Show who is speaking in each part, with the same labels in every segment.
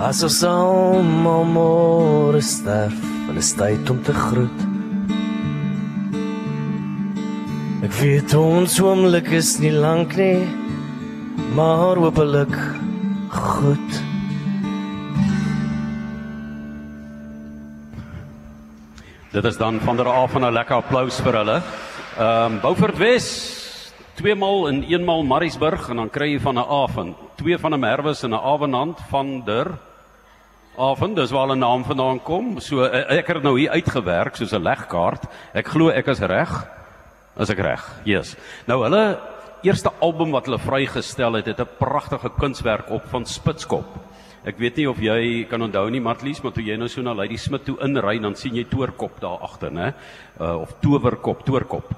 Speaker 1: As ons almal môre sterf, dan is tyd om te groet. Ek weet ons oomblik is nie lank nie, maar hopelik goed.
Speaker 2: Dit is dan van der Af van 'n lekker applous vir hulle. Ehm um, Beaufort Wes twee maal en een maal Mariesburg en dan kry jy van 'n Aven, twee van 'n Merwes en 'n Avenant van der Aven, dis waar 'n naam vandaan kom. So uh, ek het nou hier uitgewerk soos 'n legkaart. Ek glo ek is reg. As ek reg. Yes. Nou hulle eerste album wat hulle vrygestel het, het 'n pragtige kunswerk op van Spitskop. Ek weet nie of jy kan onthou nie, Matlies, maar toe jy nou so na Lady Smith toe inry, dan sien jy toorkop daar agter, né? Uh of towerkop, toorkop.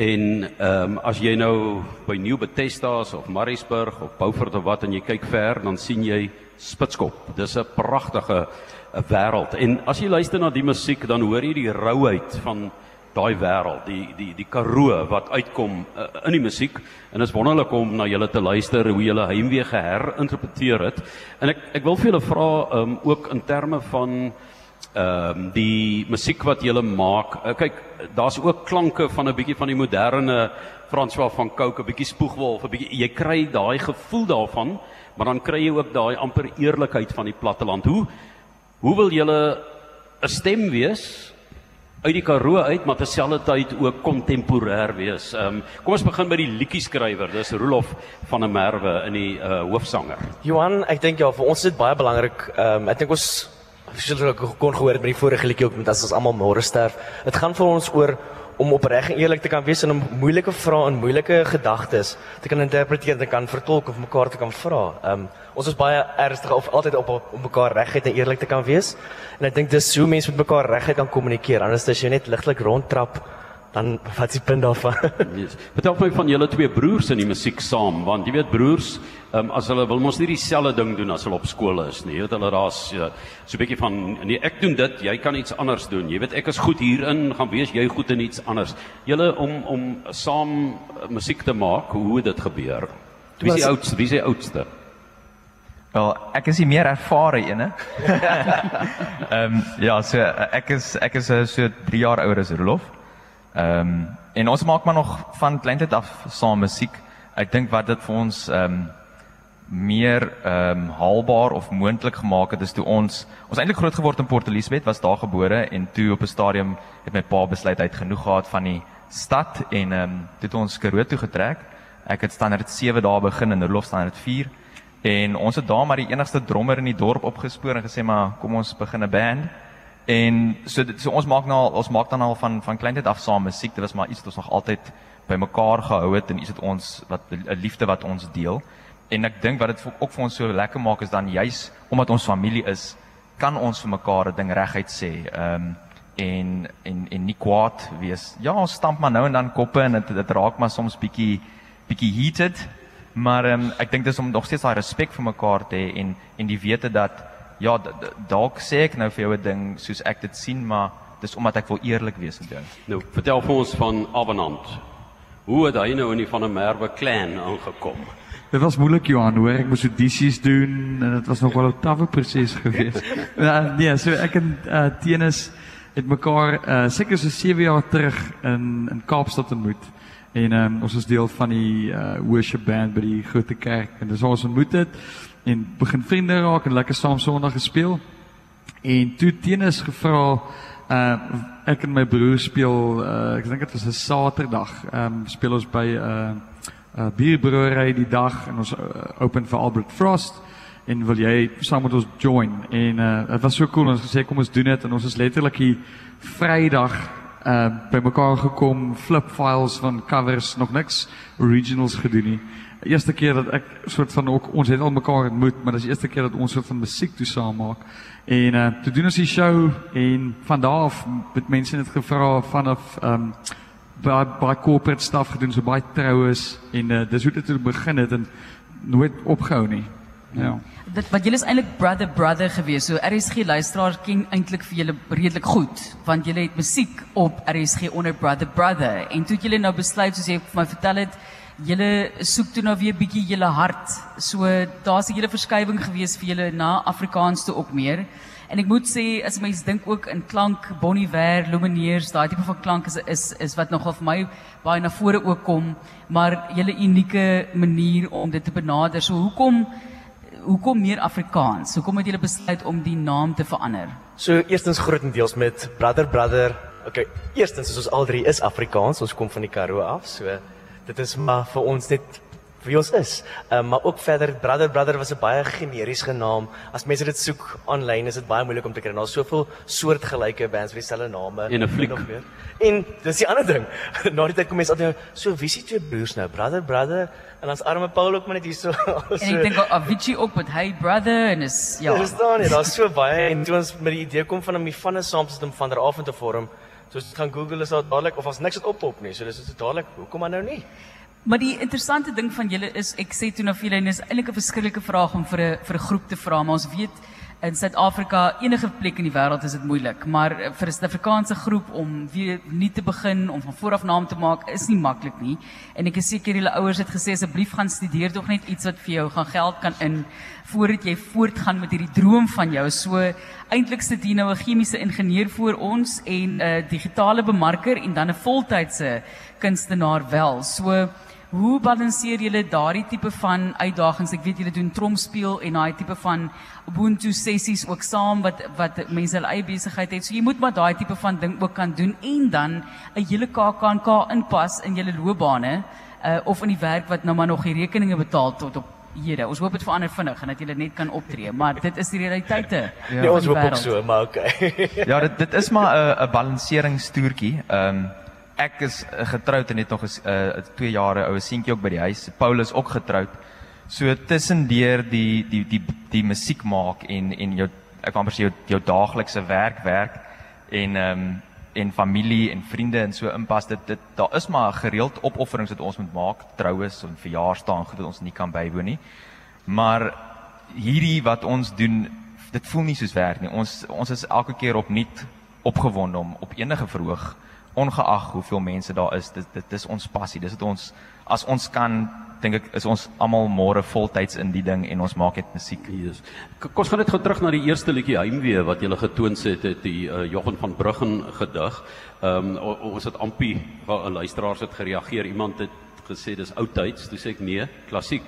Speaker 2: En ehm um, as jy nou by New Bethesda's of Mariesburg of Beaufort of wat en jy kyk ver, dan sien jy Spitskop. Dis 'n pragtige 'n wêreld. En as jy luister na die musiek, dan hoor jy die rouheid van daai wêreld, die die die karoo wat uitkom uh, in die musiek en dit is wonderlik om na julle te luister hoe julle heimwee geherinterpreteer het. En ek ek wil vir julle vra um, ook in terme van ehm um, die musiek wat julle maak. Uh, kyk, daar's ook klanke van 'n bietjie van die moderne François van Cooke, 'n bietjie spoegwolf, 'n bietjie jy kry daai gevoel daarvan, maar dan kry jy ook daai amper eerlikheid van die platteland. Hoe hoe wil julle 'n stem wees uit die Karoo uit, maar terselfdertyd ook kontemporêr wees. Ehm um, kom ons begin by die liedjie skrywer. Dis Rolof van der Merwe in die uh, hoofsanger.
Speaker 1: Johan, ek dink ja, vir ons is dit baie belangrik. Ehm um, ek dink ons sou kon gehoor het met die vorige liedjie ook met as ons almal môre sterf. Dit gaan vir ons oor om opreg en eerlik te kan wees en om moeilike vrae en moeilike gedagtes te kan interpreteer en te kan vertolk of mekaar te kan vra. Ehm um, ons is baie ernstig of altyd op op mekaar regheid en eerlik te kan wees. En ek dink dis hoe mense met mekaar regheid kan kommunikeer. Anders as jy net ligtelik rondtrap dan wat die punt daarvan?
Speaker 2: yes. Vertel my van julle twee broers in die musiek saam, want jy weet broers, um, as hulle wil mos nie dieselfde ding doen as hulle op skool is nie. Jy weet hulle daar's ja, so 'n bietjie van nee, ek doen dit, jy kan iets anders doen. Jy weet ek is goed hierin, gaan wees jy goed in iets anders. Julle om om saam uh, musiek te maak, hoe het dit gebeur? Wie is die oudste? Wie is die oudste?
Speaker 3: Wel, ek is die meer ervare hè. Ehm um, ja, so ek is ek is uh, so 3 jaar ouer as Rolof. Ehm um, en ons maak maar nog van kleintyd af saam musiek. Ek dink wat dit vir ons ehm um, meer ehm um, haalbaar of moontlik gemaak het is toe ons ons eintlik groot geword in Port Elizabeth, was daar gebore en toe op 'n stadium het my pa besluit hy het genoeg gehad van die stad en ehm um, het ons Karoo toe getrek. Ek het standaard 7 dae begin en Rolof standaard 4 en ons het daar maar die enigste drummer in die dorp opgespoor en gesê maar kom ons begin 'n band. En so dit so ons maak nou ons maak dan al van van kleintyd af saam musiek. Dit was maar iets wat ons nog altyd bymekaar gehou het en iets wat ons wat 'n liefde wat ons deel. En ek dink wat dit ook vir ons so lekker maak is dan juis omdat ons familie is, kan ons vir mekaar 'n ding reguit sê. Ehm um, en en en nie kwaad wees. Ja, ons stamp maar nou en dan koppe en dit dit raak maar soms bietjie bietjie heated. Maar ehm um, ek dink dis om nog steeds daai respek vir mekaar te hê en en die wete dat ja, dalk sê ek nou vir jou 'n ding soos ek dit sien, maar dis omdat ek wil eerlik wees met jou.
Speaker 2: Nou, vertel vir ons van Avenant. Hoe het hy nou in die van 'n Merwe clan aangekom?
Speaker 4: Dit was moeilik Johan, hoor. Ek moes audisies doen en dit was nog wel 'n tawwe proses geweest. ja, nee, so ek en uh, Tenis het mekaar uh, seker so 7 jaar terug in in Kaapstad ontmoet. En um, ons is deel van die uh, worship band by die groot kerk en waar ons ontmoet het en begin vriende raak en lekker saam Sondag gespeel. En toe teenoor gevra uh ek en my broer speel uh ek dink dit was 'n Saterdag. Ehm um, speel ons by 'n uh, uh bierbrouery die dag en ons uh, open vir Albert Frost. En wil jy saam met ons join? En uh dit was so cool ons gesê kom ons doen dit. En ons is letterlik hier Vrydag uh bymekaar gekom flip files van covers nog niks originals gedoen nie. Eerste keer dat ek soort van ook ons het al mekaar ontmoet, maar dis die eerste keer dat ons soort van musiek toe saam maak. En uh toe doen ons die show en van daar af het mense net gevra vanaf um, baie baie corporate stuff gedoen, so baie troues en uh dis hoe dit het begin het en nooit opgehou nie. Ja.
Speaker 5: Dit wat julle is eintlik brother brother gewees. So RSG luisteraar ken eintlik vir julle redelik goed want julle het musiek op RSG onder brother brother en toe het julle nou besluit soos jy vir my vertel het julle soek toe nou weer bietjie julle hart. So daar's 'n hele verskywing gewees vir julle na Afrikaans toe ook meer. En ek moet sê as mens dink ook in klank, Bon Iver, Lumineers, daai tipe van klank is is is wat nogal vir my baie na vore ook kom, maar julle unieke manier om dit te benader. So hoekom hoekom meer Afrikaans? Hoekom het julle besluit om die naam te verander?
Speaker 1: So eerstens grootendeels met Brother Brother. Okay, eerstens is ons al drie is Afrikaans. Ons kom van die Karoo af. So dit is maar vir ons net wie ons is. Um, maar ook verder Brother Brother was 'n baie generiese naam. As mense dit soek aanlyn is dit baie moeilik om te kry. Daar's soveel soortgelyke bands met dieselfde name
Speaker 2: En 'n fliek.
Speaker 1: nog meer. En dis die ander ding. Na die tyd kom mense altyd so wie die twee broers nou? Brother Brother en ons arme Paul ook maar net hier so.
Speaker 5: En ek dink Avicii ook met Hey Brother en is ja.
Speaker 1: Dis dan nie, daar's so baie en toe ons met die idee kom van om die vanne saam te sit om van der af te vorm. So as jy gaan Google is daar dadelik of as niks wat oppop nie. So dis is dadelik hoekom maar nou nie?
Speaker 5: Maar die interessante ding van julle is ek sê toe na vir julle en dis eintlik 'n verskillike vraag om vir 'n vir 'n groep te vra, maar ons weet in Suid-Afrika enige plek in die wêreld is dit moeilik, maar vir 'n Suid-Afrikaanse groep om weer nie te begin om van voor af naam te maak is nie maklik nie. En ek is seker julle ouers het gesê asseblief gaan studeer tog net iets wat vir jou gaan geld kan in voordat jy voortgaan met hierdie droom van jou. So eintlik sit hier nou 'n chemiese ingenieur voor ons en 'n digitale bemarker en dan 'n voltydse kunstenaar wel. So Hoe balanseer julle daardie tipe van uitdagings? Ek weet julle doen tromspeel en daai tipe van Ubuntu sessies ook saam wat wat mense hulle eie besigheid het. So jy moet maar daai tipe van ding ook kan doen en dan 'n hele KAK inpas in julle loopbane uh, of in die werk wat nou maar nog die rekeninge betaal tot op hede. Ons hoop dit verander vinnig en dat julle net kan optree, maar dit is die realiteite.
Speaker 1: Ja, nee, ons hoop ook so, maar okay.
Speaker 3: Ja, dit dit is maar 'n 'n balanseringstoertjie. Ehm um, ek is uh, getroud en het nog 'n uh, 2 jare oue seentjie ook by die huis. Paul is ook getroud. So tussendeur die die die die musiek maak en en jou ek amper sê jou jou daaglikse werk werk en ehm um, en familie en vriende en so inpas dit dit daar is maar gereeld opofferings wat ons moet maak troues en verjaarsdae en goed wat ons nie kan bywoon nie maar hierdie wat ons doen dit voel nie soos werk nie ons ons is elke keer opnuut opgewonde om op enige verhoog ongeag hoeveel mense daar is dit dit is ons passie dis wat ons as ons kan dink ek is ons almal môre voltyds in die ding en ons maak net musiek
Speaker 2: Jesus. K- Kom ons gaan terug na die eerste liedjie Heimwee wat jy getoon het het die uh, Jochen van Bruggen gedig. Ehm um, ons het ampie wel 'n luisteraars het gereageer. Iemand het gesê dis oudtyds. Toe sê ek nee, klassiek.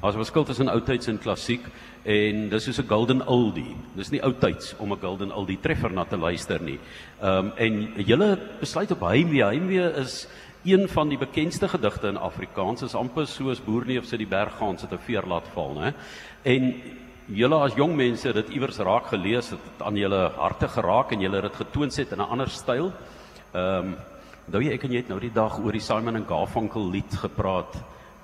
Speaker 2: Daar's 'n verskil tussen oudtyds en klassiek en dis soos 'n golden oldie. Dis nie oudtyds om 'n golden oldie treffer na te luister nie. Ehm um, en julle besluit op Heimwee. Heimwee is een van die bekendste gedigte in Afrikaans is amper soos Boerneef se die berggaans het 'n veer laat val, né? En julle as jong mense het dit iewers raak gelees, het dit aan julle harte geraak en julle het dit getoon set in 'n ander styl. Ehm um, onthou jy ek jy het nou die dag oor die Simon en Garfunkel lied gepraat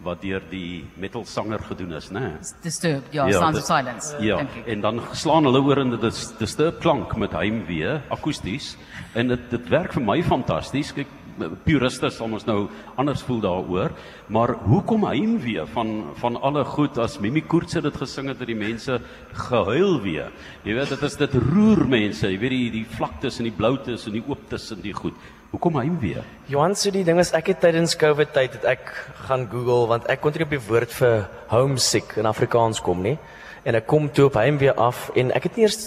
Speaker 2: wat deur die metal sanger gedoen is, né?
Speaker 5: Disturbed, ja,
Speaker 2: Ja,
Speaker 5: Sounds
Speaker 2: dit-
Speaker 5: of Silence.
Speaker 2: Ja,
Speaker 5: dink ek.
Speaker 2: en dan slaan hulle oor in dit is disturb klank met heimwee akoesties en dit dit werk vir my fantasties. Kyk, puriste sal ons nou anders voel daaroor, maar hoekom heimwee van van alle goed as Mimi Koorts het dit gesing het dat die mense gehuil weer. Jy weet dit is dit roer mense, jy weet die die vlaktes en die bloutes en die ooptes en die goed. Hoekom heimwee?
Speaker 1: Johan so die ding is ek het tydens Covid tyd het ek gaan Google want ek kon nie op die woord vir homesick in Afrikaans kom nie. En ek kom toe op heimwee af en ek het nie eers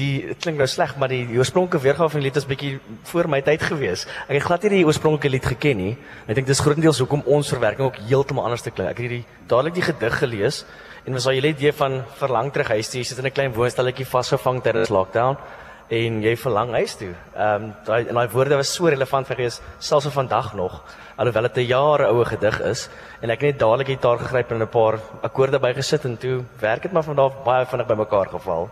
Speaker 1: die dit klink nou sleg maar die, die oorspronklike weergawe van die lied is bietjie voor my tyd gewees. Ek het glad nie die oorspronklike lied geken nie. Ek dink dis grootendeels hoekom ons verwerking ook heeltemal anders te klink. Ek het hierdie dadelik die gedig gelees en was daai hele idee van verlang terug huis toe. Jy sit in 'n klein woonstelletjie vasgevang tydens lockdown en jy verlang huis toe. Ehm um, daai en daai woorde was so relevant vir gees selfs vandag nog alhoewel dit 'n jare oue gedig is en ek het net dadelik gitaar gegryp en 'n paar akkoorde bygesit en toe werk dit maar van daar baie vinnig bymekaar geval.